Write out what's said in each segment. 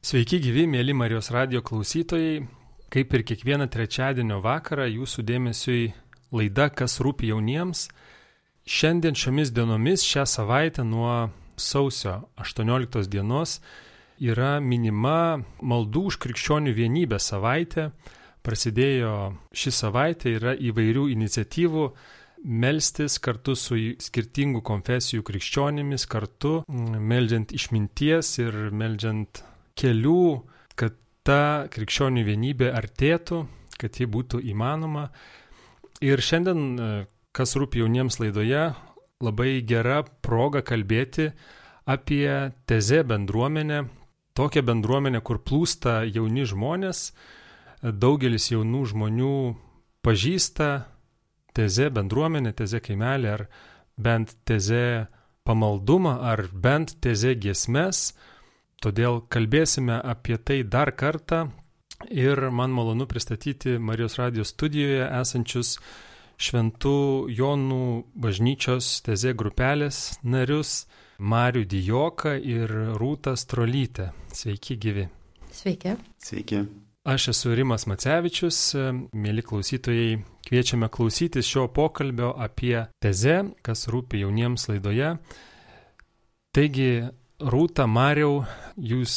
Sveiki gyvi, mėly Marijos radio klausytojai. Kaip ir kiekvieną trečiadienio vakarą jūsų dėmesiui laida Kas rūpi jauniems. Šiandien šiomis dienomis, šią savaitę nuo sausio 18 dienos yra minima maldų už krikščionių vienybę savaitė. Prasidėjo ši savaitė, yra įvairių iniciatyvų melstis kartu su skirtingų konfesijų krikščionimis, kartu meldžiant išminties ir meldžiant kelių, kad ta krikščionių vienybė artėtų, kad ji būtų įmanoma. Ir šiandien, e, kas rūpi jauniems laidoje, labai gera proga kalbėti apie tezę bendruomenę, tokią bendruomenę, kur plūsta jauni žmonės, daugelis jaunų žmonių pažįsta tezę bendruomenę, tezę kaimelį ar bent tezę pamaldumą ar bent tezę giesmes, Todėl kalbėsime apie tai dar kartą ir man malonu pristatyti Marijos radijos studijoje esančius Šventų Jonų bažnyčios tezė grupelės narius Marių Dijoką ir Rūtą Strolytę. Sveiki gyvi. Sveiki. Sveiki. Aš esu Rimas Macevičius, mėly klausytojai, kviečiame klausytis šio pokalbio apie tezę, kas rūpi jauniems laidoje. Taigi Rūta Mariau, jūs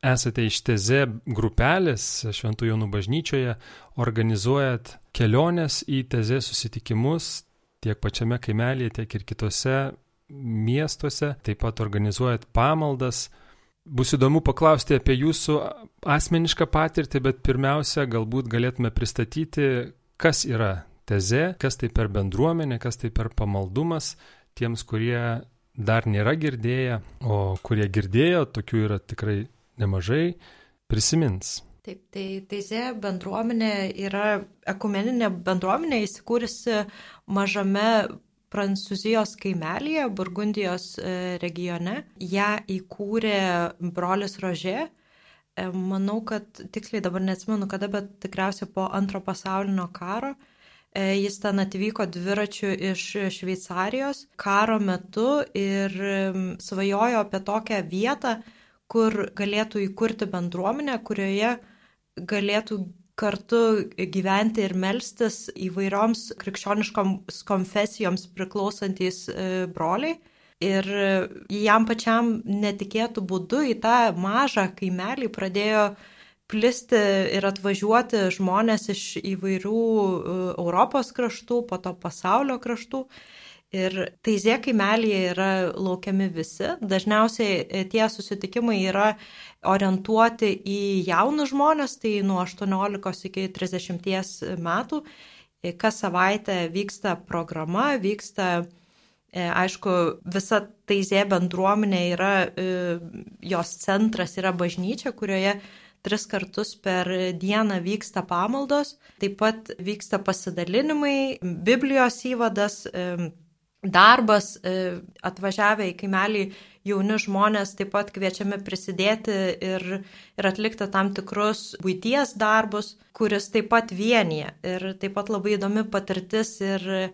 esate iš Teze grupelės Šventų Jonų bažnyčioje, organizuojat keliones į Teze susitikimus tiek pačiame kaimelėje, tiek ir kitose miestuose, taip pat organizuojat pamaldas. Bus įdomu paklausti apie jūsų asmenišką patirtį, bet pirmiausia, galbūt galėtume pristatyti, kas yra Teze, kas tai per bendruomenė, kas tai per pamaldumas tiems, kurie dar nėra girdėję, o kurie girdėjo, tokių yra tikrai nemažai, prisimins. Taip, tai Teizė bendruomenė yra ekumeninė bendruomenė įsikūrusi mažame Prancūzijos kaimelėje, Burgundijos e, regione. Ja įkūrė brolis Rožė. E, manau, kad tiksliai dabar neatsimenu kada, bet tikriausiai po antro pasaulinio karo. E, jis ten atvyko dviračiu iš Šveicarijos karo metu ir svajojo apie tokią vietą, kur galėtų įkurti bendruomenę, kurioje galėtų kartu gyventi ir melstis įvairioms krikščioniškoms konfesijoms priklausantys e, broliai. Ir jam pačiam netikėtų būdu į tą mažą kaimelį pradėjo uh, plisti ir atvažiuoti žmonės iš įvairių e, Europos kraštų, po to pasaulio kraštų. Ir taizė kaimelėje yra laukiami visi. Dažniausiai e, tie susitikimai yra orientuoti į jaunus žmonės, tai nuo 18 iki 30 metų. E, kas savaitę vyksta programa, vyksta, aišku, visa taizė bendruomenė yra, jos centras yra bažnyčia, kurioje tris kartus per dieną vyksta pamaldos, taip pat vyksta pasidalinimai, Biblijos įvadas, darbas, e, atvažiavę į kaimelį jauni žmonės taip pat kviečiami prisidėti ir, ir atlikti tam tikrus būties darbus, kuris taip pat vienyje. Ir taip pat labai įdomi patirtis ir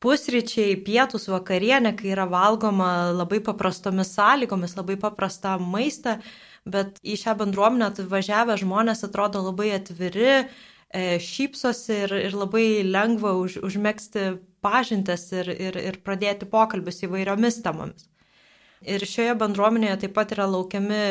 pusryčiai, pietus, vakarienė, kai yra valgoma labai paprastomis sąlygomis, labai paprastą maistą, bet į šią bendruomenę atvažiavę žmonės atrodo labai atviri, e, šypsosi ir, ir labai lengva už, užmėgsti pažintas ir, ir, ir pradėti pokalbius įvairiomis temomis. Ir šioje bendruomenėje taip pat yra laukiami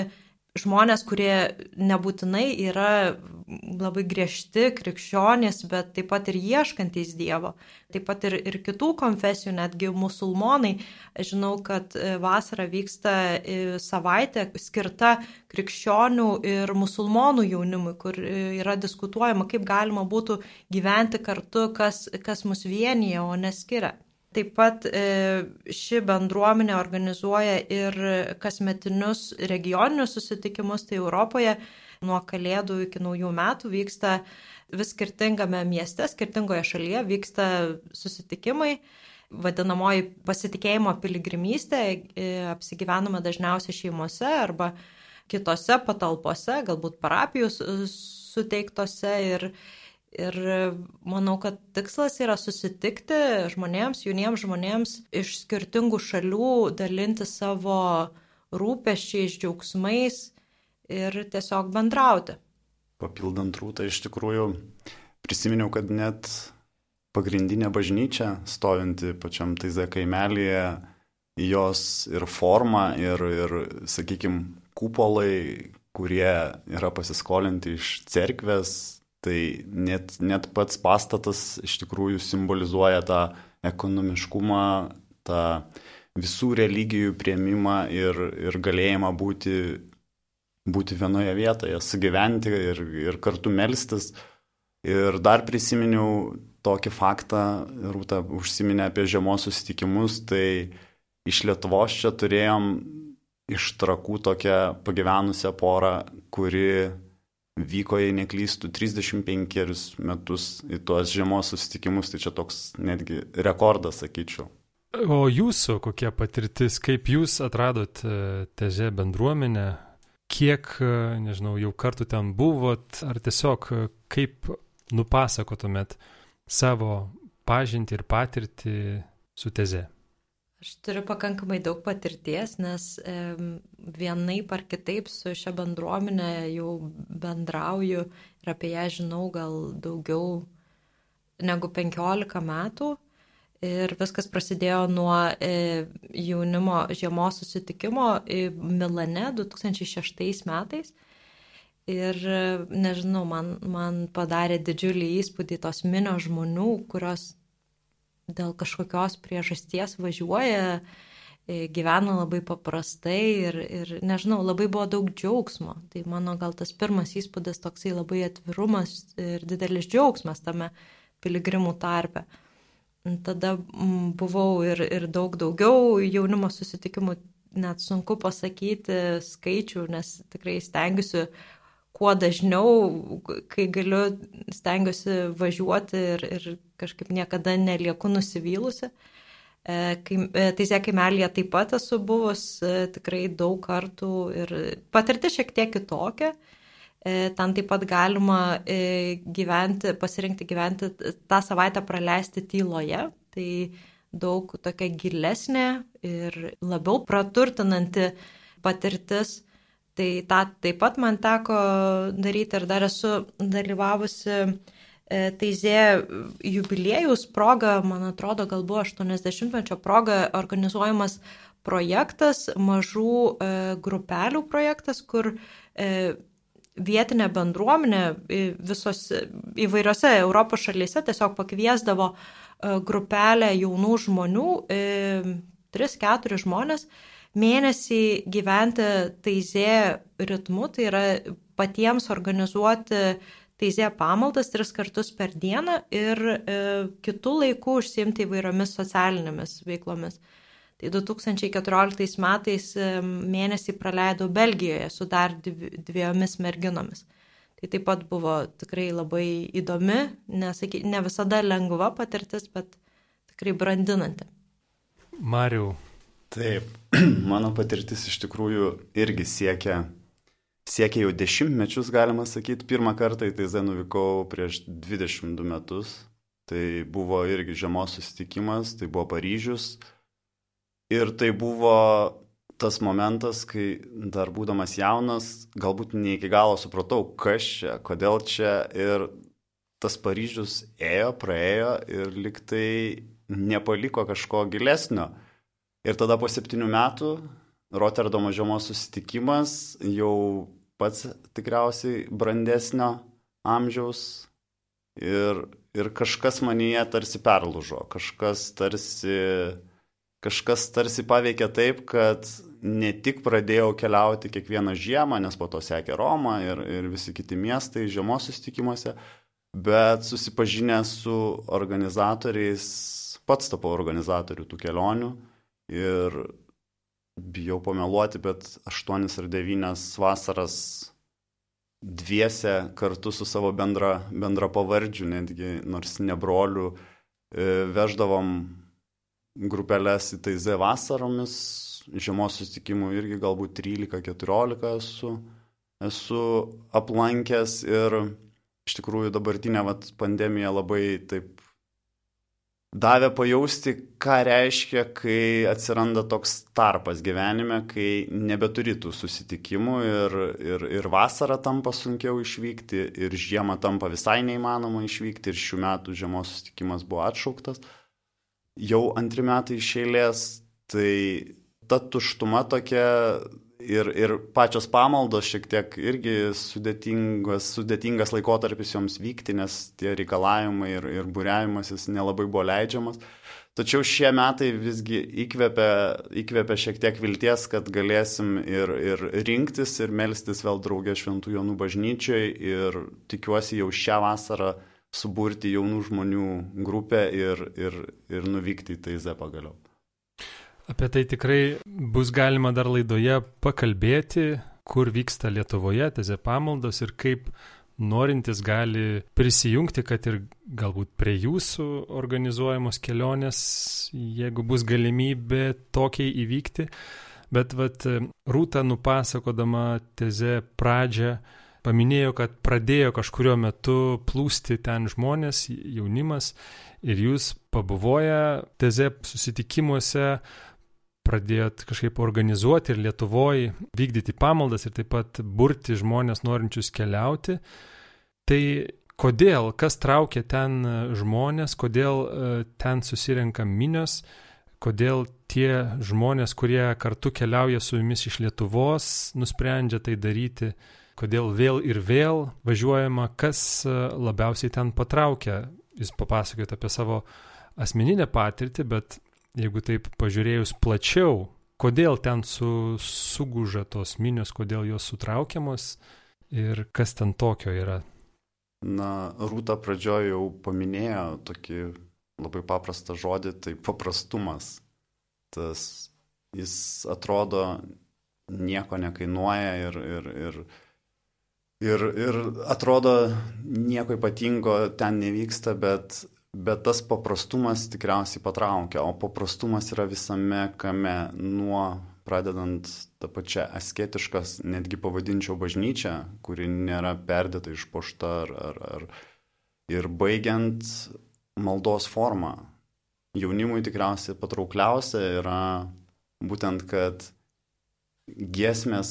žmonės, kurie nebūtinai yra labai griežti krikščionys, bet taip pat ir ieškantys Dievo, taip pat ir, ir kitų konfesijų, netgi musulmonai. Žinau, kad e, vasarą vyksta e, savaitė skirta krikščionių ir musulmonų jaunimui, kur e, yra diskutuojama, kaip galima būtų gyventi kartu, kas, kas mus vienyje, o neskiria. Taip pat ši bendruomenė organizuoja ir kasmetinius regioninius susitikimus, tai Europoje nuo Kalėdų iki naujų metų vyksta vis skirtingame mieste, skirtingoje šalyje vyksta susitikimai. Vadinamoji pasitikėjimo piligrimystė, e, apsigyvenama dažniausiai šeimose arba kitose patalpose, galbūt parapijų suteiktose ir, Ir manau, kad tikslas yra susitikti žmonėms, jauniems žmonėms iš skirtingų šalių, dalinti savo rūpeščiais, džiaugsmais ir tiesiog bendrauti. Papildant rūtą, iš tikrųjų prisiminiau, kad net pagrindinė bažnyčia, stovinti pačiam Taize kaimelėje, jos ir forma, ir, ir sakykime, kupolai, kurie yra pasiskolinti iš cerkvės, tai net, net pats pastatas iš tikrųjų simbolizuoja tą ekonomiškumą, tą visų religijų prieimimą ir, ir galėjimą būti, būti vienoje vietoje, sugyventi ir, ir kartu melstis. Ir dar prisiminiau tokį faktą, Rūta užsiminė apie žiemos susitikimus, tai iš Lietuvos čia turėjom iš trakų tokią pagyvenusią porą, kuri vyko, jei neklystų, 35 metus į tuos žiemos susitikimus, tai čia toks netgi rekordas, sakyčiau. O jūsų kokia patirtis, kaip jūs atradot e, težę bendruomenę, kiek, e, nežinau, jau kartų ten buvot, ar tiesiog e, kaip nupasakotumėt savo pažinti ir patirtį su teze? Aš turiu pakankamai daug patirties, nes e, vienaip ar kitaip su šia bendruomenė jau bendrauju ir apie ją žinau gal daugiau negu 15 metų. Ir viskas prasidėjo nuo e, jaunimo žiemos susitikimo Milane 2006 metais. Ir nežinau, man, man padarė didžiulį įspūdį tos minio žmonių, kurios dėl kažkokios priežasties važiuoja, e, gyvena labai paprastai ir, ir, nežinau, labai buvo daug džiaugsmo. Tai mano gal tas pirmas įspūdis toksai labai atvirumas ir didelis džiaugsmas tame piligrimų tarpe. Tada buvau ir, ir daug daugiau jaunimo susitikimų, net sunku pasakyti skaičių, nes tikrai stengiuosi kuo dažniau, kai galiu, stengiuosi važiuoti ir, ir kažkaip niekada nelieku nusivylusi. E, e, Teisė kaimelėje taip pat esu buvus e, tikrai daug kartų ir patirti šiek tiek kitokia. Ten taip pat galima gyventi, pasirinkti gyventi tą savaitę praleisti tyloje. Tai daug tokia gilesnė ir labiau praturtinanti patirtis Tai tą taip pat man teko daryti ir dar esu dalyvavusi e, Taizė jubiliejus proga, man atrodo, gal buvo 80-mečio proga organizuojamas projektas, mažų e, grupelių projektas, kur e, vietinė bendruomenė visos įvairiose Europos šalyse tiesiog pakviesdavo grupelę jaunų žmonių, 3-4 žmonės, mėnesį gyventi taizė ritmu, tai yra patiems organizuoti taizė pamaldas tris kartus per dieną ir e, kitų laikų užsiimti įvairiomis socialinėmis veiklomis. Tai 2014 metais mėnesį praleidau Belgijoje su dar dviejomis merginomis. Tai taip pat buvo tikrai labai įdomi, nesaky, ne visada lengva patirtis, bet tikrai brandinanti. Mariu, Taip, mano patirtis iš tikrųjų irgi siekia, siekia jau dešimtmečius, galima sakyti. Pirmą kartą į Taizę nuvykau prieš 22 metus. Tai buvo irgi žiemos susitikimas, tai buvo Paryžius. Ir tai buvo tas momentas, kai dar būdamas jaunas, galbūt ne iki galo supratau, kas čia, kodėl čia. Ir tas Paryžius ėjo, praėjo ir liktai nepaliko kažko gilesnio. Ir tada po septynių metų Rotterdamo žiemos susitikimas jau pats tikriausiai brandesnio amžiaus ir, ir kažkas manyje tarsi perlužo, kažkas tarsi, kažkas tarsi paveikė taip, kad ne tik pradėjau keliauti kiekvieną žiemą, nes po to sekė Roma ir, ir visi kiti miestai žiemos susitikimuose, bet susipažinęs su organizatoriais, pats tapau organizatorių tų kelionių ir bijau pameluoti, bet aštuonis ar devynias vasaras dviese kartu su savo bendra, bendra pavardžiu, netgi nors ne brolių, e, veždavom grupelės į Taizė vasaromis, žiemos susitikimų irgi galbūt 13-14 esu, esu aplankęs ir iš tikrųjų dabartinė vat, pandemija labai taip davė pajausti, ką reiškia, kai atsiranda toks tarpas gyvenime, kai nebeturi tų susitikimų ir, ir, ir vasarą tampa sunkiau išvykti, ir žiemą tampa visai neįmanoma išvykti, ir šių metų žiemos susitikimas buvo atšauktas. Jau antri metai iš eilės, tai ta tuštuma tokia ir, ir pačios pamaldos šiek tiek irgi sudėtingas, sudėtingas laikotarpis joms vykti, nes tie reikalavimai ir, ir būriavimasis nelabai buvo leidžiamas. Tačiau šie metai visgi įkvėpia, įkvėpia šiek tiek vilties, kad galėsim ir, ir rinktis, ir melstis vėl draugė Šventų Jonų bažnyčiai ir tikiuosi jau šią vasarą suburti jaunų žmonių grupę ir, ir, ir nuvykti į Taizę pagaliau. Apie tai tikrai bus galima dar laidoje pakalbėti, kur vyksta Lietuvoje teze pamaldos ir kaip norintis gali prisijungti, kad ir galbūt prie jūsų organizuojamos kelionės, jeigu bus galimybė tokiai įvykti. Bet vat, Rūta nupasakodama teze pradžią paminėjo, kad pradėjo kažkurio metu plūsti ten žmonės, jaunimas ir jūs pabuvoję teze susitikimuose pradėjot kažkaip organizuoti ir Lietuvoje vykdyti pamaldas ir taip pat burti žmonės norinčius keliauti. Tai kodėl, kas traukia ten žmonės, kodėl e, ten susirenka minios, kodėl tie žmonės, kurie kartu keliauja su jumis iš Lietuvos, nusprendžia tai daryti, kodėl vėl ir vėl važiuojama, kas e, labiausiai ten patraukia. Jūs papasakojate apie savo asmeninę patirtį, bet jeigu taip pažiūrėjus plačiau, kodėl ten su, suguža tos minios, kodėl jos sutraukiamos ir kas ten tokio yra. Na, Rūta pradžioje jau paminėjo tokį labai paprastą žodį, tai paprastumas. Tas jis atrodo nieko nekainuoja ir, ir, ir, ir, ir atrodo nieko ypatingo ten nevyksta, bet bet tas paprastumas tikriausiai patraukia, o paprastumas yra visame kame nuo pradedant tą pačią asketiškas, netgi pavadinčiau bažnyčią, kuri nėra perdėta išpošta ar, ar, ar ir baigiant maldos formą. Jaunimui tikriausiai patraukliausia yra būtent, kad giesmės,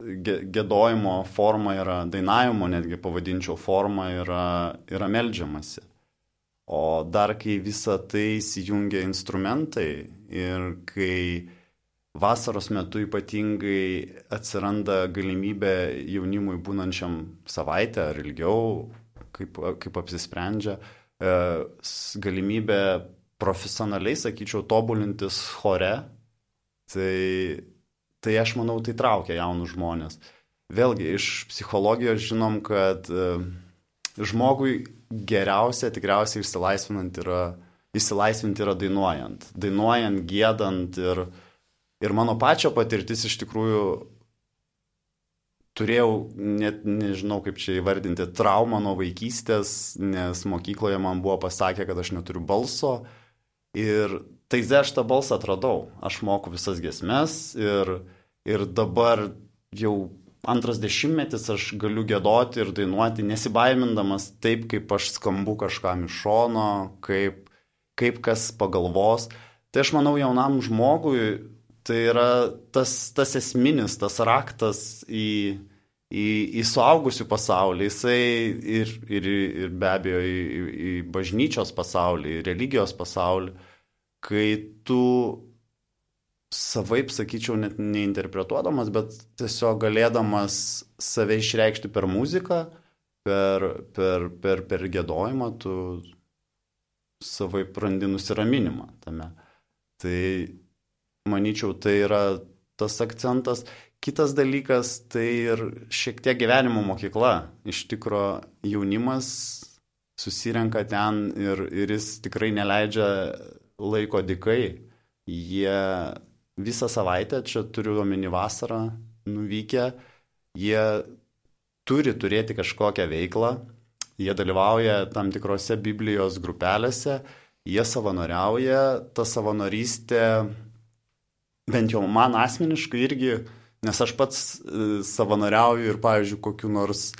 gėdojimo forma yra, dainavimo netgi pavadinčiau forma yra, yra melžiamasi. O dar kai visa tai įsijungia instrumentai ir kai vasaros metu ypatingai atsiranda galimybė jaunimui būnančiam savaitę ar ilgiau, kaip, kaip apsisprendžia, e, galimybė profesionaliai, sakyčiau, tobulintis chore, tai, tai aš manau, tai traukia jaunus žmonės. Vėlgi, iš psichologijos žinom, kad e, žmogui geriausia tikriausiai išsilaisvinant yra, išsilaisvinti yra dainuojant. Dainuojant, gėdant ir, ir mano pačio patirtis iš tikrųjų turėjau, net nežinau kaip čia įvardinti, traumą nuo vaikystės, nes mokykloje man buvo pasakę, kad aš neturiu balso. Ir taize aš tą balsą atradau. Aš moku visas gesmes ir, ir dabar jau antras dešimtmetis aš galiu gėdoti ir dainuoti, nesibaimindamas taip, kaip aš skambu kažkam iš šono, kaip, kaip kas pagalvos. Tai aš manau jaunam žmogui tai yra tas, tas esminis, tas raktas į, į, į suaugusių pasaulį, jisai ir, ir, ir be abejo į, į bažnyčios pasaulį, į religijos pasaulį, kai tu savaip, sakyčiau, net neinterpretuodamas, bet tiesiog galėdamas save išreikšti per muziką, per, per, per, per gėdojimą, tu savaip randi nusiraminimą tame. Tai manyčiau, tai yra tas akcentas. Kitas dalykas tai ir šiek tiek gyvenimo mokykla. Iš tikro jaunimas susirenka ten ir, ir jis tikrai neleidžia laiko dikai. Jie visą savaitę, čia turiu omeny vasarą, nuvykę, jie turi turėti kažkokią veiklą, jie dalyvauja tam tikrose Biblijos grupelėse, jie savanoriauja, ta savanorystė, bent jau man asmeniškai irgi, nes aš pats e, savanoriauju ir, pavyzdžiui, kokiu nors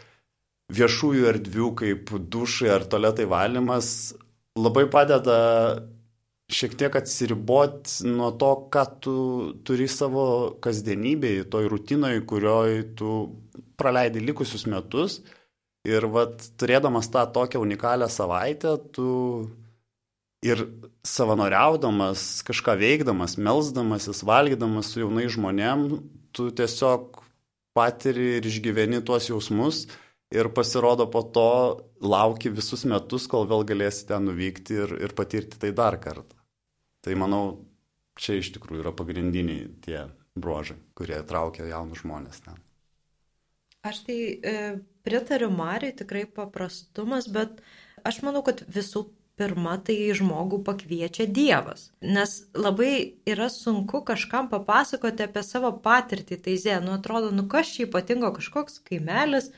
viešųjų erdvių kaip dušai ar toletai valymas, labai padeda šiek tiek atsiriboti nuo to, ką tu turi savo kasdienybėje, toj rutinoje, kurioje tu praleidi likusius metus. Ir vat, turėdamas tą tokią unikalią savaitę, tu ir savanoriaudamas, kažką veikdamas, melzdamasis, valgydamas su jaunai žmonėm, tu tiesiog patiri ir išgyveni tuos jausmus ir pasirodo po to lauki visus metus, kol vėl galėsi ten nuvykti ir, ir patirti tai dar kartą. Tai manau, čia iš tikrųjų yra pagrindiniai tie bruožai, kurie traukia jaunus žmonės ten. Aš tai e, pritariu Mariai, tikrai paprastumas, bet aš manau, kad visų pirma, tai žmogų pakviečia Dievas. Nes labai yra sunku kažkam papasakoti apie savo patirtį. Tai zė, nu atrodo, nu kas čia ypatingo, kažkoks kaimelis,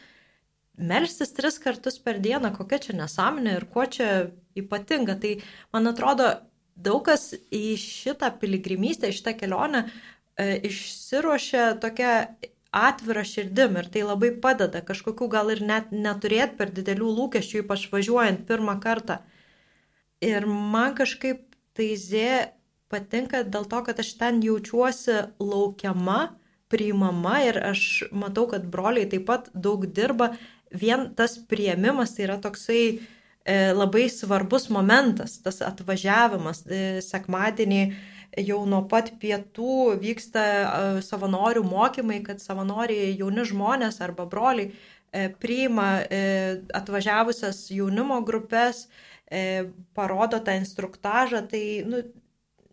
melstis tris kartus per dieną, kokia čia nesąmonė ir kuo čia ypatinga. Tai man atrodo, daug kas į šitą piligrimystę, į šitą kelionę e, išsiruošia tokia atvira širdim ir tai labai padeda kažkokių gal ir net neturėti per didelių lūkesčių, ypač važiuojant pirmą kartą. Ir man kažkaip tai zė patinka dėl to, kad aš ten jaučiuosi laukiama, priimama ir aš matau, kad broliai taip pat daug dirba. Vien tas prieimimas tai yra toksai e, labai svarbus momentas, tas atvažiavimas e, sekmadienį jau nuo pat pietų vyksta savanorių mokymai, kad savanoriai jauni žmonės arba broliai e, priima e, atvažiavusias jaunimo grupės, e, parodo tą instruktažą, tai nu,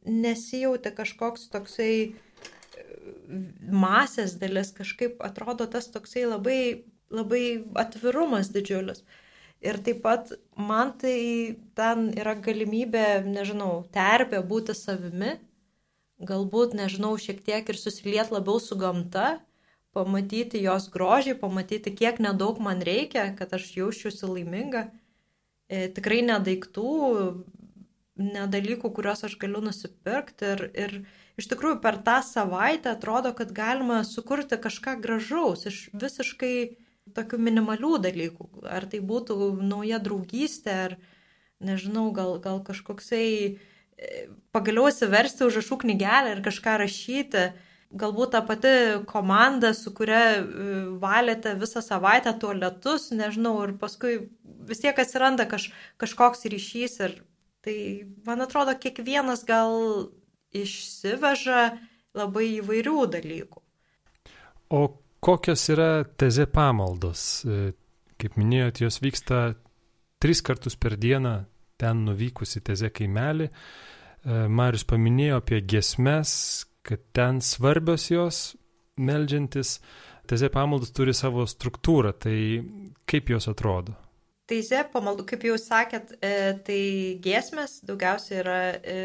nesijauti kažkoks toksai masės dalis, kažkaip atrodo tas toksai labai, labai atvirumas didžiulis. Ir taip pat man tai ten yra galimybė, nežinau, terpė būti savimi, galbūt, nežinau, šiek tiek ir susiliet labiau su gamta, pamatyti jos grožį, pamatyti, kiek nedaug man reikia, kad aš jausčiausi laiminga. E, tikrai nedaiktų, nedalykų, kuriuos aš galiu nusipirkti. Ir, ir iš tikrųjų per tą savaitę atrodo, kad galima sukurti kažką gražaus iš visiškai tokių minimalių dalykų. Ar tai būtų nauja draugystė, ar nežinau, gal, gal kažkoksai pagaliau įsiversti užrašų knygelę ir kažką rašyti. Galbūt ta pati komanda, su kuria e, valėte visą savaitę tualetus, nežinau, ir paskui vis tiek atsiranda kaž, kažkoks ryšys. Ir tai, man atrodo, kiekvienas gal išsiveža labai įvairių dalykų. O kokios yra teze pamaldos? E, kaip minėjot, jos vyksta tris kartus per dieną ten nuvykusi teze kaimelį. E, Marius paminėjo apie gesmes, kad ten svarbios jos melžiantis. Teze pamaldos turi savo struktūrą, tai kaip jos atrodo? Teise pamaldų, kaip jau sakėt, e, tai giesmės daugiausiai yra e,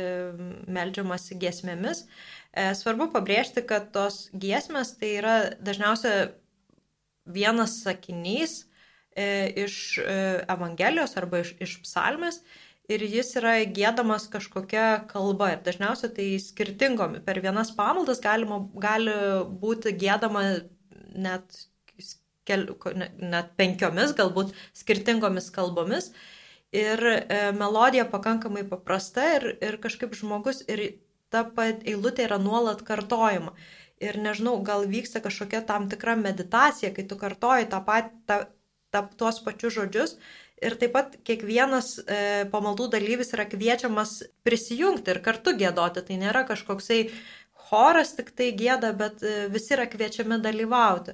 melžiamasi giesmėmis. Svarbu pabrėžti, kad tos giesmės tai yra dažniausiai vienas sakinys iš Evangelijos arba iš, iš psalmės ir jis yra gėdamas kažkokia kalba. Ir dažniausiai tai skirtingomis. Per vienas pamaldas galima, gali būti gėdama net, net penkiomis, galbūt skirtingomis kalbomis. Ir e, melodija pakankamai paprasta ir, ir kažkaip žmogus ir ta pat eilutė yra nuolat kartojama. Ir nežinau, gal vyksta kažkokia tam tikra meditacija, kai tu kartoji tą pat, tą, tą, tuos pačius žodžius Ir taip pat kiekvienas e, pamaldų dalyvis yra kviečiamas prisijungti ir kartu gėdoti. Tai nėra kažkoksai choras tik tai gėda, bet e, visi yra kviečiami dalyvauti.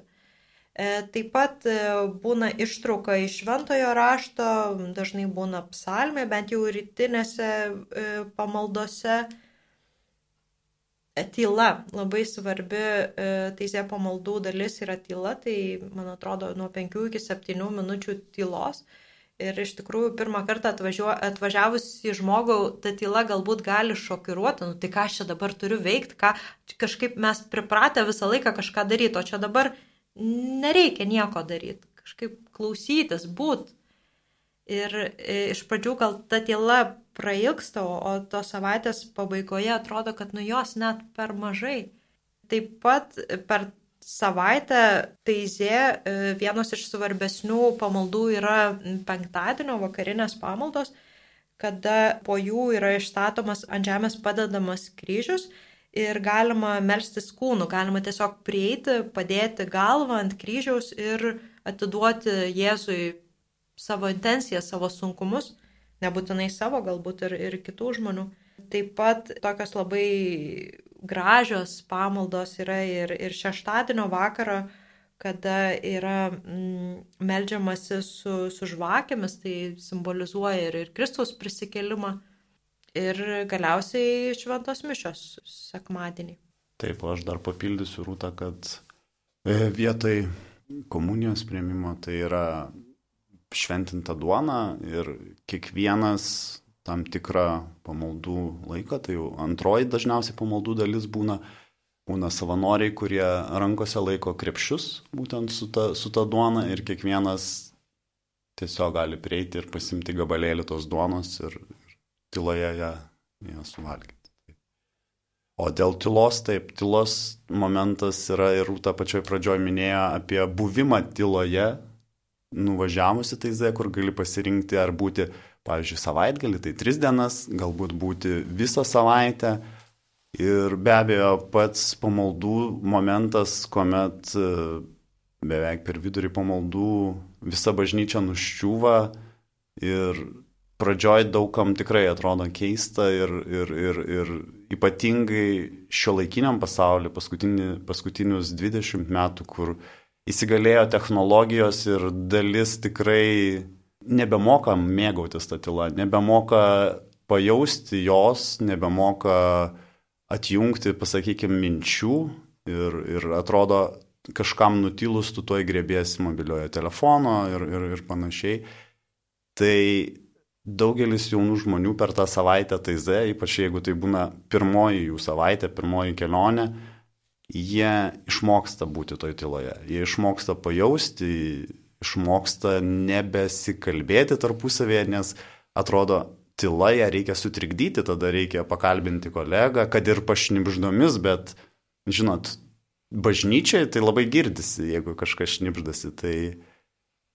E, taip pat e, būna ištrauka iš šventojo rašto, dažnai būna psalmė, bent jau rytinėse e, pamaldose. Tyla, labai svarbi e, teisė pamaldų dalis yra tyla, tai man atrodo nuo 5 iki 7 minučių tylos. Ir iš tikrųjų pirmą kartą atvažiavus į žmogų, ta tyla galbūt gali šokiruoti, nu tai ką aš čia dabar turiu veikti, ką kažkaip mes pripratę visą laiką kažką daryti, o čia dabar nereikia nieko daryti, kažkaip klausytis, būt. Ir e, iš pradžių gal ta tyla prailgsta, o tos savaitės pabaigoje atrodo, kad nu jos net per mažai. Taip pat per savaitę Teizė e, vienos iš svarbesnių pamaldų yra penktadienio vakarinės pamaldos, kada po jų yra išstatomas ant žemės padedamas kryžius ir galima melstis kūnu, galima tiesiog prieiti, padėti galvą ant kryžiaus ir atiduoti Jėzui savo intenciją, savo sunkumus, nebūtinai savo, galbūt ir, ir kitų žmonių. Taip pat tokios labai gražios pamaldos yra ir, ir šeštadienio vakarą, kada yra mm, melžiamasi su, su žvakėmis, tai simbolizuoja ir, ir Kristaus prisikelimą, ir galiausiai šventos mišios sekmadienį. Taip, aš dar papildysiu rūtą, kad e, vietoj komunijos prieimimo tai yra šventinta duona ir kiekvienas tam tikrą pamaldų laiką, tai jau antroji dažniausiai pamaldų dalis būna būna savanoriai, kurie rankose laiko krepšius, būtent su ta, su ta duona ir kiekvienas tiesiog gali prieiti ir pasimti gabalėlį tos duonos ir, ir tyloje ją, ją suvalgyti. O dėl tylos, taip, tylos momentas yra ir rūta pačioj pradžioj minėjo apie buvimą tyloje, nuvažiavusi tai Z, kur gali pasirinkti ar būti, pavyzdžiui, savaitgalį, tai tris dienas, galbūt būti visą savaitę, Ir be abejo, pats pamaldų momentas, kuomet e, beveik per vidurį pamaldų visa bažnyčia nuščiūva ir pradžioj daugam tikrai atrodo keista ir, ir, ir, ir ypatingai šio laikiniam pasauliu paskutinius 20 metų, kur įsigalėjo technologijos ir dalis tikrai nebemoka mėgautis tą tylą, nebemoka pajausti jos, nebemoka atjungti, pasakykime, minčių ir, ir atrodo, kažkam nutilus tu toj grėbėsi mobiliojo telefono ir, ir, ir panašiai. Tai daugelis jaunų žmonių per tą savaitę TZ, ypač jeigu tai būna pirmoji jų savaitė, pirmoji kelionė, jie išmoksta būti toj tyloje. Jie išmoksta pajausti, išmoksta nebesikalbėti tarpusavėje, nes atrodo, tyla ją reikia sutrikdyti, tada reikia pakalbinti kolegą, kad ir pašnipždomis, bet, žinot, bažnyčiai tai labai girdisi, jeigu kažkas šnipždasi. Tai,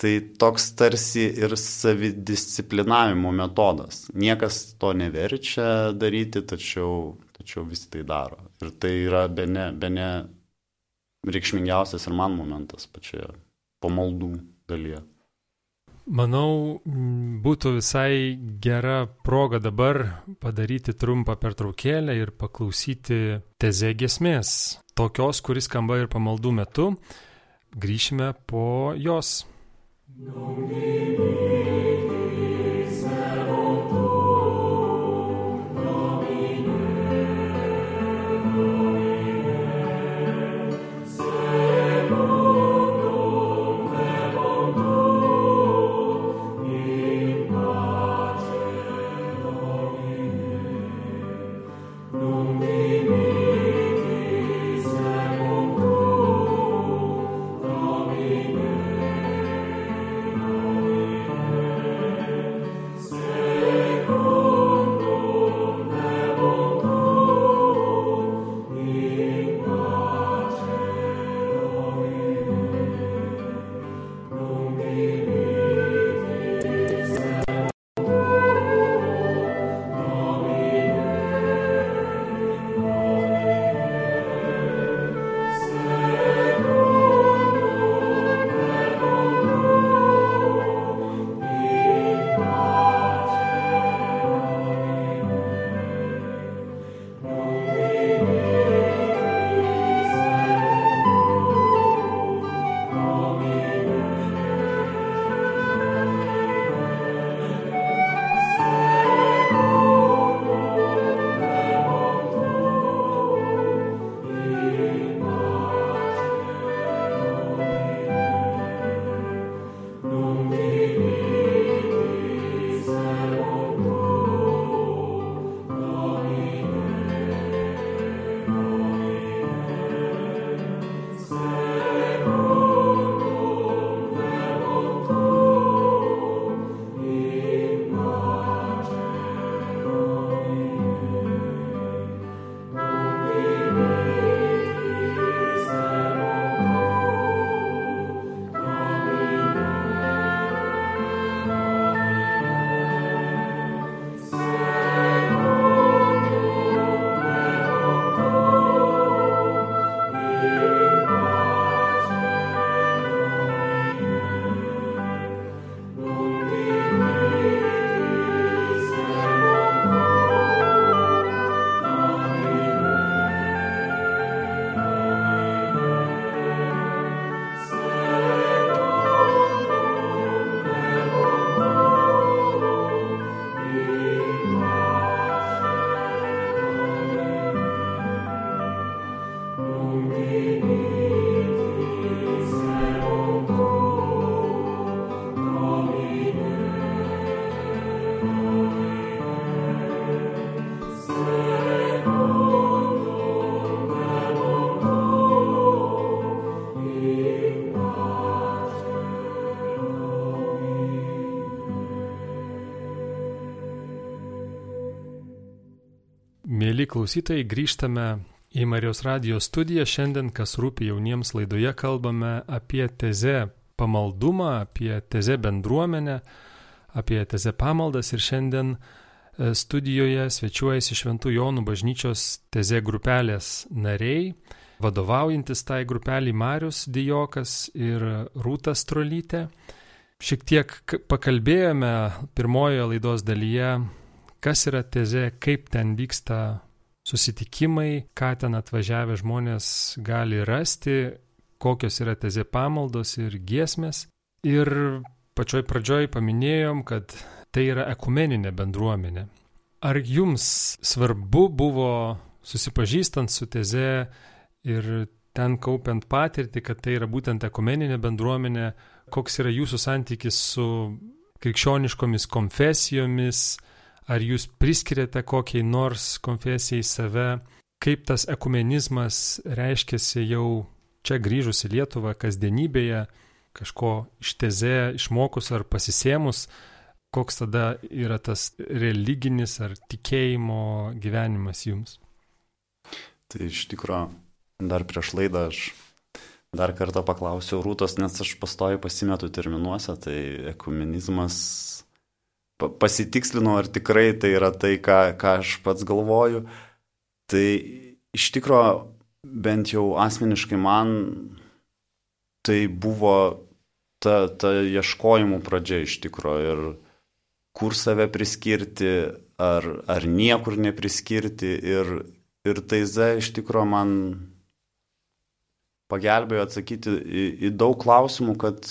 tai toks tarsi ir savidisciplinavimo metodas. Niekas to neverčia daryti, tačiau, tačiau visi tai daro. Ir tai yra bene, bene reikšmingiausias ir man momentas pačioje pamaldų dalyje. Manau, būtų visai gera proga dabar padaryti trumpą pertraukėlę ir paklausyti teze gesmės, tokios, kuris skamba ir pamaldų metu. Grįšime po jos. Domine. Mėly klausytojai, grįžtame į Marijos radijos studiją. Šiandien, kas rūpi jauniems laidoje, kalbame apie tezę pamaldumą, apie tezę bendruomenę, apie tezę pamaldas ir šiandien e, studijoje svečiuojasi Šventų Jonų bažnyčios tezė grupelės nariai, vadovaujantis tai grupeliai Marius Dijokas ir Rūtas Trolytė. Šiek tiek pakalbėjome pirmojoje laidos dalyje kas yra tezė, kaip ten vyksta susitikimai, ką ten atvažiavę žmonės gali rasti, kokios yra tezė pamaldos ir giesmės. Ir pačioj pradžioj paminėjom, kad tai yra ekumeninė bendruomenė. Ar jums svarbu buvo susipažįstant su teze ir ten kaupiant patirtį, kad tai yra būtent ekumeninė bendruomenė, koks yra jūsų santykis su krikščioniškomis konfesijomis, Ar jūs priskiriate kokiai nors konfesijai save, kaip tas ekumenizmas reiškiasi jau čia grįžus į Lietuvą kasdienybėje, kažko išteze, išmokus ar pasisėmus, koks tada yra tas religinis ar tikėjimo gyvenimas jums? Tai iš tikrųjų, dar prieš laidą aš dar kartą paklausiau Rūtos, nes aš pastoju pasimetu terminuose, tai ekumenizmas pasitikslinau, ar tikrai tai yra tai, ką, ką aš pats galvoju. Tai iš tikrųjų, bent jau asmeniškai man, tai buvo ta, ta ieškojimų pradžia iš tikrųjų ir kur save priskirti, ar, ar niekur nepriskirti. Ir, ir taiza iš tikrųjų man pagelbėjo atsakyti į, į daug klausimų, kad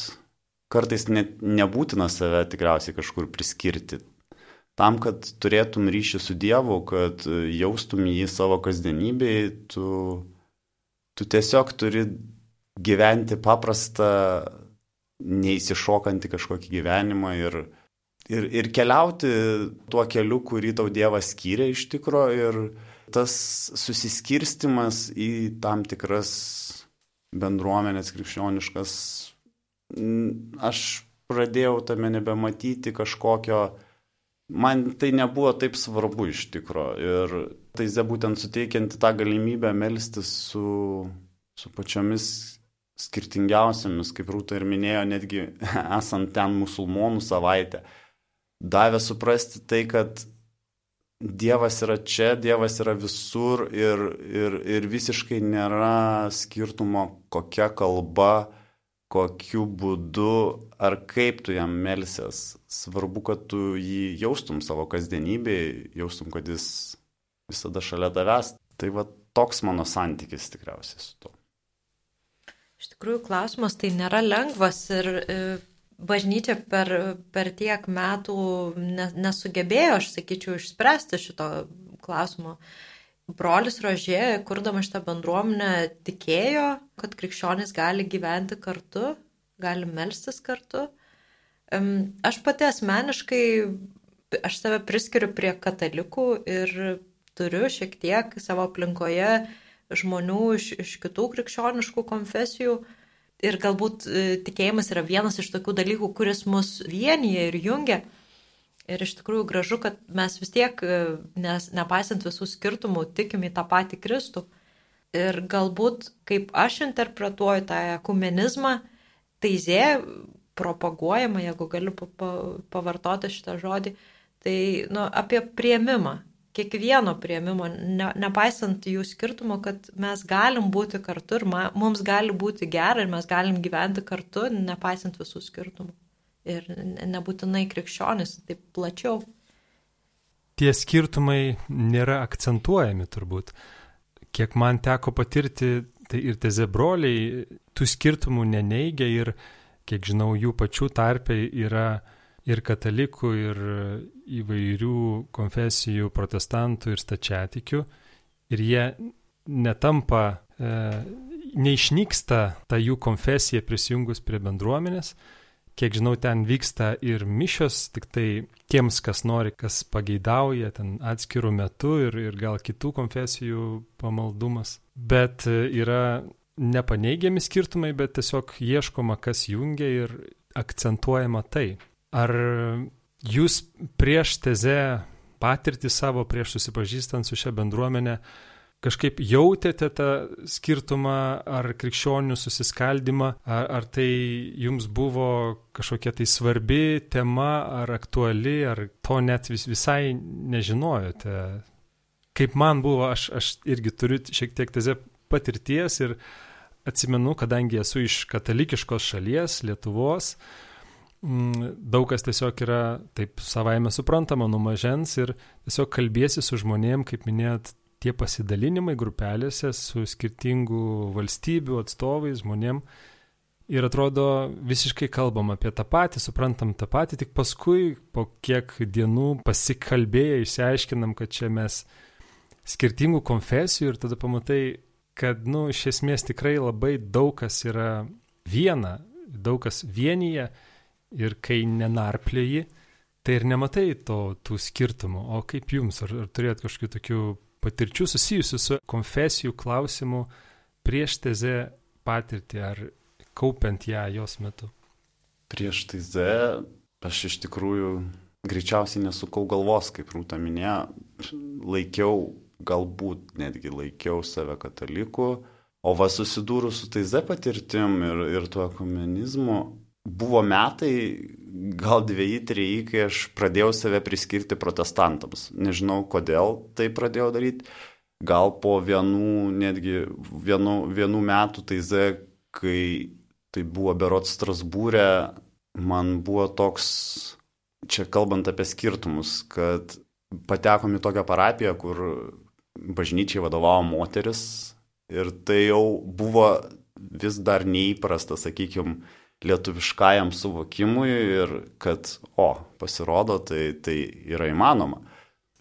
kartais net nebūtina save tikriausiai kažkur priskirti. Tam, kad turėtum ryšį su Dievu, kad jaustum jį savo kasdienybėje, tu, tu tiesiog turi gyventi paprastą, neįsišokantį kažkokį gyvenimą ir, ir, ir keliauti tuo keliu, kurį tau Dievas skyrė iš tikro ir tas susiskirstimas į tam tikras bendruomenės krikščioniškas aš pradėjau tame nebematyti kažkokio, man tai nebuvo taip svarbu iš tikro. Ir taize būtent suteikianti tą galimybę melstis su, su pačiomis skirtingiausiamis, kaip Rūta ir minėjo, netgi esant ten musulmonų savaitę, davė suprasti tai, kad Dievas yra čia, Dievas yra visur ir, ir, ir visiškai nėra skirtumo, kokia kalba, kokiu būdu ar kaip tu jam melsies. Svarbu, kad tu jį jaustum savo kasdienybėje, jaustum, kad jis visada šalia tavęs. Tai va toks mano santykis tikriausiai su to. Iš tikrųjų, klausimas tai nėra lengvas ir e, bažnyčia per, per tiek metų nesugebėjo, aš sakyčiau, išspręsti šito klausimo brolis Rožė, kurdama šitą bendruomenę, tikėjo, kad krikščionys gali gyventi kartu, gali melstis kartu. Aš pati asmeniškai, aš save priskiriu prie katalikų ir turiu šiek tiek savo aplinkoje žmonių iš, iš kitų krikščioniškų konfesijų. Ir galbūt e, tikėjimas yra vienas iš tokių dalykų, kuris mus vienyje ir jungia. Ir iš tikrųjų gražu, kad mes vis tiek, e, nes nepaisant visų skirtumų, tikim į tą patį Kristų. Ir galbūt, kaip aš interpretuoju tą ekumenizmą, taizė propaguojama, jeigu galiu pavartoti šitą žodį, tai nu, apie prieimimą, kiekvieno prieimimo, ne, nepaisant jų skirtumo, kad mes galim būti kartu ir ma, mums gali būti gera ir mes galim gyventi kartu, nepaisant visų skirtumų ir nebūtinai krikščionis, taip plačiau. Tie skirtumai nėra akcentuojami turbūt. Kiek man teko patirti, tai ir teze broliai tų skirtumų neneigia ir, kiek žinau, jų pačių tarpiai yra ir katalikų, ir įvairių konfesijų, protestantų ir stačiatikių. Ir jie netampa, e, neišnyksta ta jų konfesija prisijungus prie bendruomenės, Kiek žinau, ten vyksta ir mišios, tik tai tiems, kas nori, kas pageidauja, ten atskirų metų ir, ir gal kitų konfesijų pamaldumas. Bet e, yra nepaneigiami skirtumai, bet tiesiog ieškoma, kas jungia ir akcentuojama tai. Ar jūs prieš tezę patirtį savo prieš susipažįstant su šia bendruomenė, kažkaip jautėte tą skirtumą ar krikščionių susiskaldimą, ar, ar tai jums buvo kažkokia tai svarbi tema, ar aktuali, ar to net vis, visai nežinojote. Kaip man buvo, aš, aš irgi turiu šiek tiek teze patirties ir atsimenu, kadangi esu iš katalikiškos šalies, Lietuvos, mm, daug kas tiesiog yra taip savaime suprantama nuo mažens ir tiesiog kalbėsi su žmonėm, kaip minėjot, tie pasidalinimai grupelėse su skirtingų valstybių atstovais, žmonėm. Ir atrodo, visiškai kalbam apie tą patį, suprantam tą patį, tik paskui po kiek dienų pasikalbėję išsiaiškinam, kad čia mes skirtingų konfesijų ir tada pamatai, kad, na, nu, iš esmės tikrai labai daug kas yra viena, daug kas vienyje ir kai nenarplėji, tai ir nematai to, tų skirtumų. O kaip jums, ar, ar turėt kažkokių tokių patirčių susijusių su konfesijų klausimu prieš tezę patirtį ar kaupiant ją jos metu? Prieš tezę aš iš tikrųjų greičiausiai nesukau galvos, kaip Rūta minėjo, laikiau, galbūt netgi laikiau save kataliku, o va susidūrus su taize patirtim ir, ir tuo komunizmu, buvo metai, gal dviejai, trejai, kai aš pradėjau save priskirti protestantams. Nežinau, kodėl tai pradėjau daryti. Gal po vienų, netgi vienų, vienų metų taize, kai tai buvo berot Strasbūrė, man buvo toks, čia kalbant apie skirtumus, kad patekom į tokią parapiją, kur bažnyčiai vadovavo moteris ir tai jau buvo vis dar neįprasta, sakykime, lietuviškajam suvokimui ir kad, o, pasirodo, tai, tai yra įmanoma.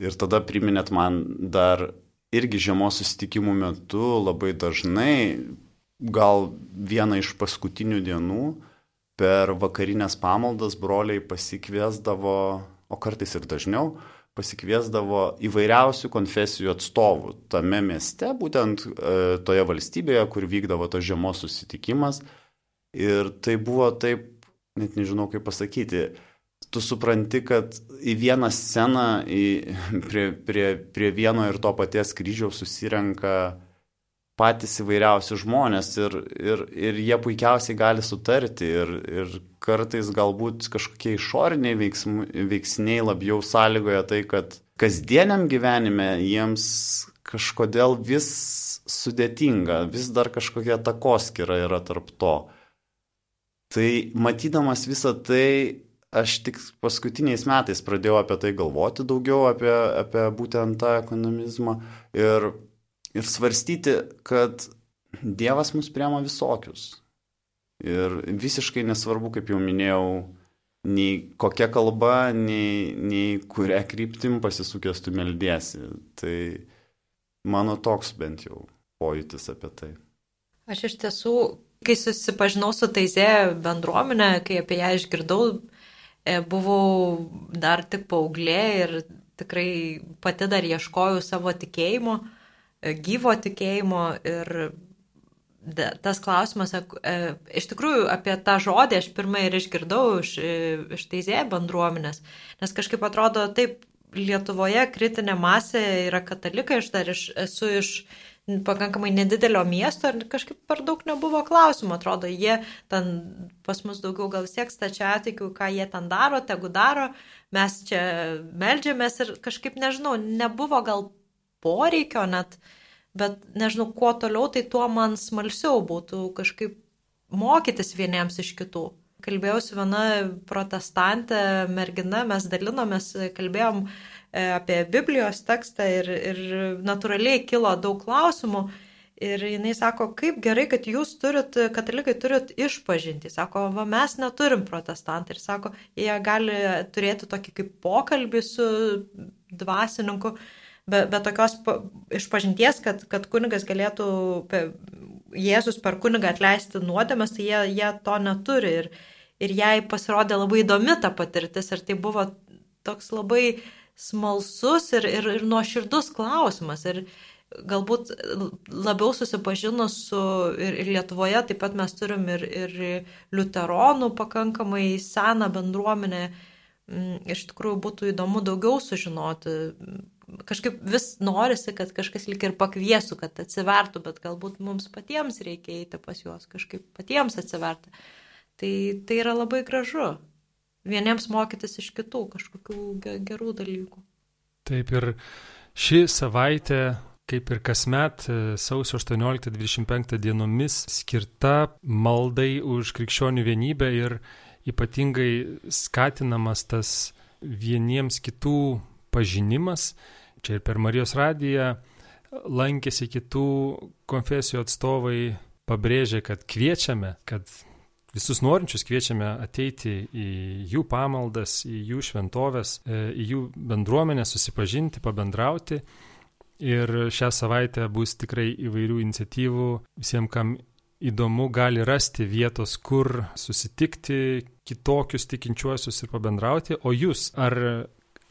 Ir tada priminėt man dar irgi žiemos susitikimų metu labai dažnai, gal vieną iš paskutinių dienų, per vakarinės pamaldas broliai pasikviesdavo, o kartais ir dažniau, pasikviesdavo įvairiausių konfesijų atstovų tame mieste, būtent e, toje valstybėje, kur vykdavo tas žiemos susitikimas. Ir tai buvo taip, net nežinau kaip pasakyti, tu supranti, kad į vieną sceną, į, prie, prie, prie vieno ir to paties kryžiaus susirenka patys įvairiausi žmonės ir, ir, ir jie puikiausiai gali sutarti ir, ir kartais galbūt kažkokie išoriniai veiksm, veiksniai labiau sąlygoja tai, kad kasdieniam gyvenime jiems kažkodėl vis sudėtinga, vis dar kažkokia takoskira yra tarp to. Tai matydamas visą tai, aš tik paskutiniais metais pradėjau apie tai galvoti daugiau, apie, apie būtent tą ekonomizmą ir, ir svarstyti, kad Dievas mus priema visokius. Ir visiškai nesvarbu, kaip jau minėjau, nei kokia kalba, nei, nei kuria kryptim pasisukęs tu meldiesi. Tai mano toks bent jau pojūtis apie tai. Aš iš tiesų kai susipažinau su Taizė bendruomenė, kai apie ją išgirdau, e, buvau dar tik paauglė ir tikrai pati dar ieškojau savo tikėjimo, e, gyvo tikėjimo ir tas klausimas, e, iš tikrųjų apie tą žodį aš pirmą ir išgirdau iš, iš Taizė bendruomenės, nes kažkaip atrodo taip, Lietuvoje kritinė masė yra katalikai, aš dar iš, esu iš pakankamai nedidelio miesto ir kažkaip per daug nebuvo klausimų. Atrodo, jie ten pas mus daugiau gal siek stačia atikiu, ką jie ten daro, tegu daro, mes čia melžiamės ir kažkaip nežinau, nebuvo gal poreikio net, bet nežinau, kuo toliau, tai tuo man smalsiau būtų kažkaip mokytis vieniems iš kitų. Kalbėjau su viena protestantė mergina, mes dalinomės, kalbėjom, uh, apie Biblijos tekstą ir, ir natūraliai kilo daug klausimų. Ir jinai sako, kaip gerai, kad jūs turit, katalikai turit išpažinti. Sako, va mes neturim protestantai. Ir sako, jie gali turėti tokį kaip pokalbį su dvasininku, be, be tokios išpažinties, kad, kad kunigas galėtų, pe, Jėzus per kunigą atleisti nuodėmės, tai jie, jie to neturi. Ir, ir jai pasirodė labai įdomi ta patirtis. Ir tai buvo toks labai uh, smalsus ir, ir, ir nuoširdus klausimas. Ir galbūt labiau susipažinus su ir, ir Lietuvoje, taip pat mes turim ir, ir liuteronų pakankamai seną bendruomenę, mm, iš tikrųjų būtų įdomu daugiau sužinoti. Kažkaip vis norisi, kad kažkas lik ir pakviesų, kad atsivertų, bet galbūt mums patiems reikia eiti pas juos, kažkaip patiems atsiverti. Tai, tai yra labai gražu. Vieniems mokytis iš kitų kažkokių gerų dalykų. Taip ir ši savaitė kaip ir kasmet e, sausio 18-25 dienomis skirta maldai už krikščionių vienybę ir ypatingai skatinamas tas vieniems kitų pažinimas. Čia ir per Marijos radiją lankėsi kitų konfesijų atstovai, pabrėžė, kad kviečiame, kad visus norinčius kviečiame ateiti į jų pamaldas, į jų šventovės, e, į jų bendruomenę, susipažinti, pabendrauti. Ir šią savaitę bus tikrai įvairių iniciatyvų. Visiems, kam įdomu, gali rasti vietos, kur susitikti kitokius tikinčiuosius ir pabendrauti. O jūs, ar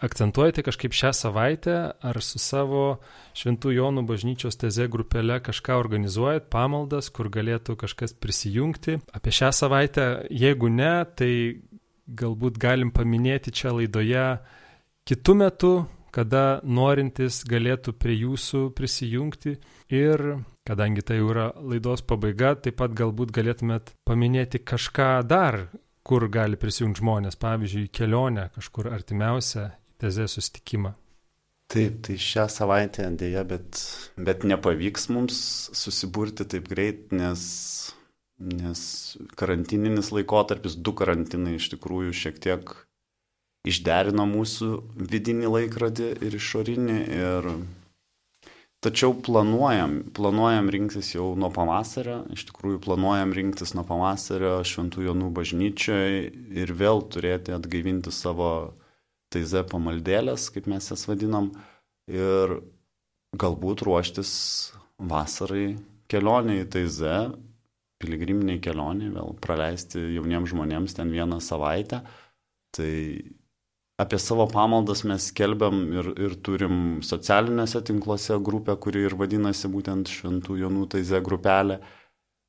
akcentuojate kažkaip šią savaitę, ar su savo Šventų Jonų bažnyčios teze grupelė kažką organizuojat, pamaldas, kur galėtų kažkas prisijungti? Apie šią savaitę, jeigu ne, tai galbūt galim paminėti čia laidoje kitų metų, kada norintis galėtų prie jūsų prisijungti ir kadangi tai jau yra laidos pabaiga, taip pat galbūt galėtumėt paminėti kažką dar, kur gali prisijungti žmonės, pavyzdžiui, kelionę kažkur artimiausią tezę sustikimą. Taip, tai šią savaitę dėja, bet, bet nepavyks mums susiburti taip greit, nes, nes karantininis laikotarpis, du karantinai iš tikrųjų šiek tiek išderino mūsų vidinį laikrodį ir išorinį. Ir... Tačiau planuojam, planuojam rinktis jau nuo pavasario, iš tikrųjų planuojam rinktis nuo pavasario Šventų Jonų bažnyčioje ir vėl turėti atgaivinti savo taize pamaldėlės, kaip mes jas vadinam, ir galbūt ruoštis vasarai kelioniai taize, piligriminiai kelioniai, vėl praleisti jauniems žmonėms ten vieną savaitę. Tai apie savo pamaldas mes skelbiam ir, ir turim socialiniuose tinkluose grupę, kuri ir vadinasi būtent Šventų Jonų Taize grupelė.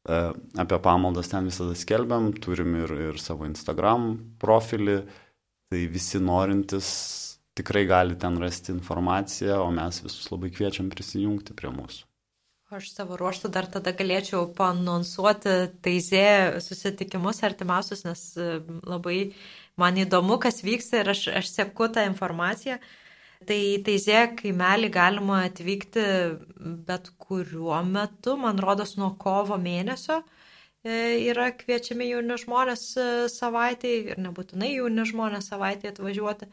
E, apie pamaldas ten visada skelbiam, turim ir, ir savo Instagram profilį, tai visi norintys tikrai gali ten rasti informaciją, o mes visus labai kviečiam prisijungti prie mūsų. Aš savo ruoštų dar tada galėčiau panonsuoti taizė susitikimus artimiausius, nes e, labai man įdomu, kas vyksta ir aš, aš seku tą informaciją. Tai taizė kaimelį galima atvykti bet kuriuo metu, man rodos, nuo kovo mėnesio e, yra kviečiami jauni žmonės e, savaitėj ir nebūtinai jauni žmonės savaitėj atvažiuoti.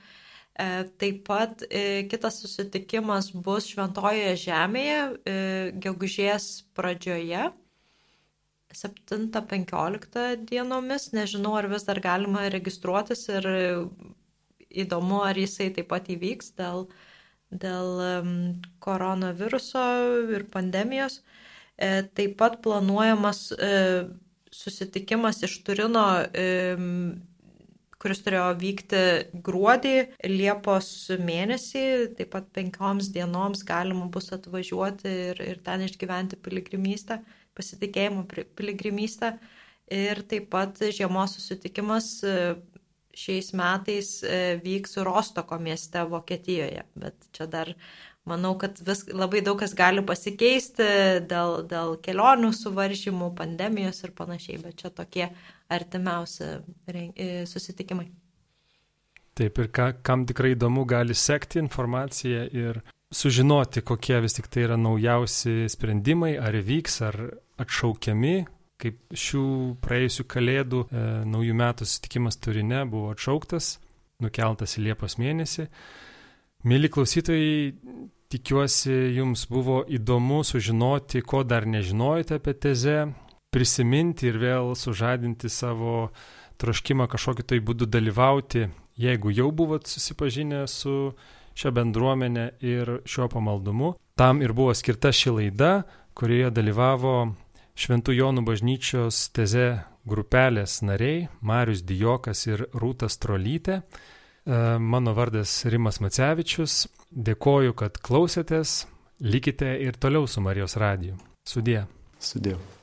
E, taip pat e, kitas susitikimas bus Šventojoje žemėje, e, gegužės pradžioje, 7-15 dienomis. Nežinau, ar vis dar galima registruotis ir įdomu, ar jisai taip pat įvyks dėl, dėl koronaviruso ir pandemijos. Taip pat planuojamas susitikimas iš Turino kuris turėjo vykti gruodį, Liepos mėnesį, taip pat penkioms dienoms galima bus atvažiuoti ir, ir ten išgyventi piligrimystę, pasitikėjimo piligrimystę. Ir taip pat žiemos susitikimas e, šiais metais e, vyks Rostoko mieste Vokietijoje, bet čia dar manau, kad vis, labai daug kas gali pasikeisti dėl, dėl kelionių suvaržymų, pandemijos ir panašiai, bet čia tokie artimiausi e, susitikimai. Taip ir ka, kam tikrai įdomu gali sekti informaciją ir sužinoti, kokie vis tik tai yra naujausi sprendimai, ar vyks, ar atšaukiami, kaip šių praėjusių kalėdų e, naujų metų susitikimas turine buvo atšauktas, nukeltas į Liepos mėnesį. Mėly klausytojai, tikiuosi jums buvo įdomu sužinoti, ko dar nežinojote apie tezę, prisiminti ir vėl sužadinti savo troškimą kažkokiu tai būdu dalyvauti, jeigu jau buvot susipažinę su šia bendruomenė ir šiuo pamaldumu. Tam ir buvo skirta ši laida, kurioje dalyvavo Šventų Jonų bažnyčios teze grupelės nariai Marius Dijokas ir Rūtas Trolytė. E, mano vardas Rimas Macevičius. Dėkoju, kad klausėtės. Likite ir toliau su Marijos radiju. Sudė. Sudėjau.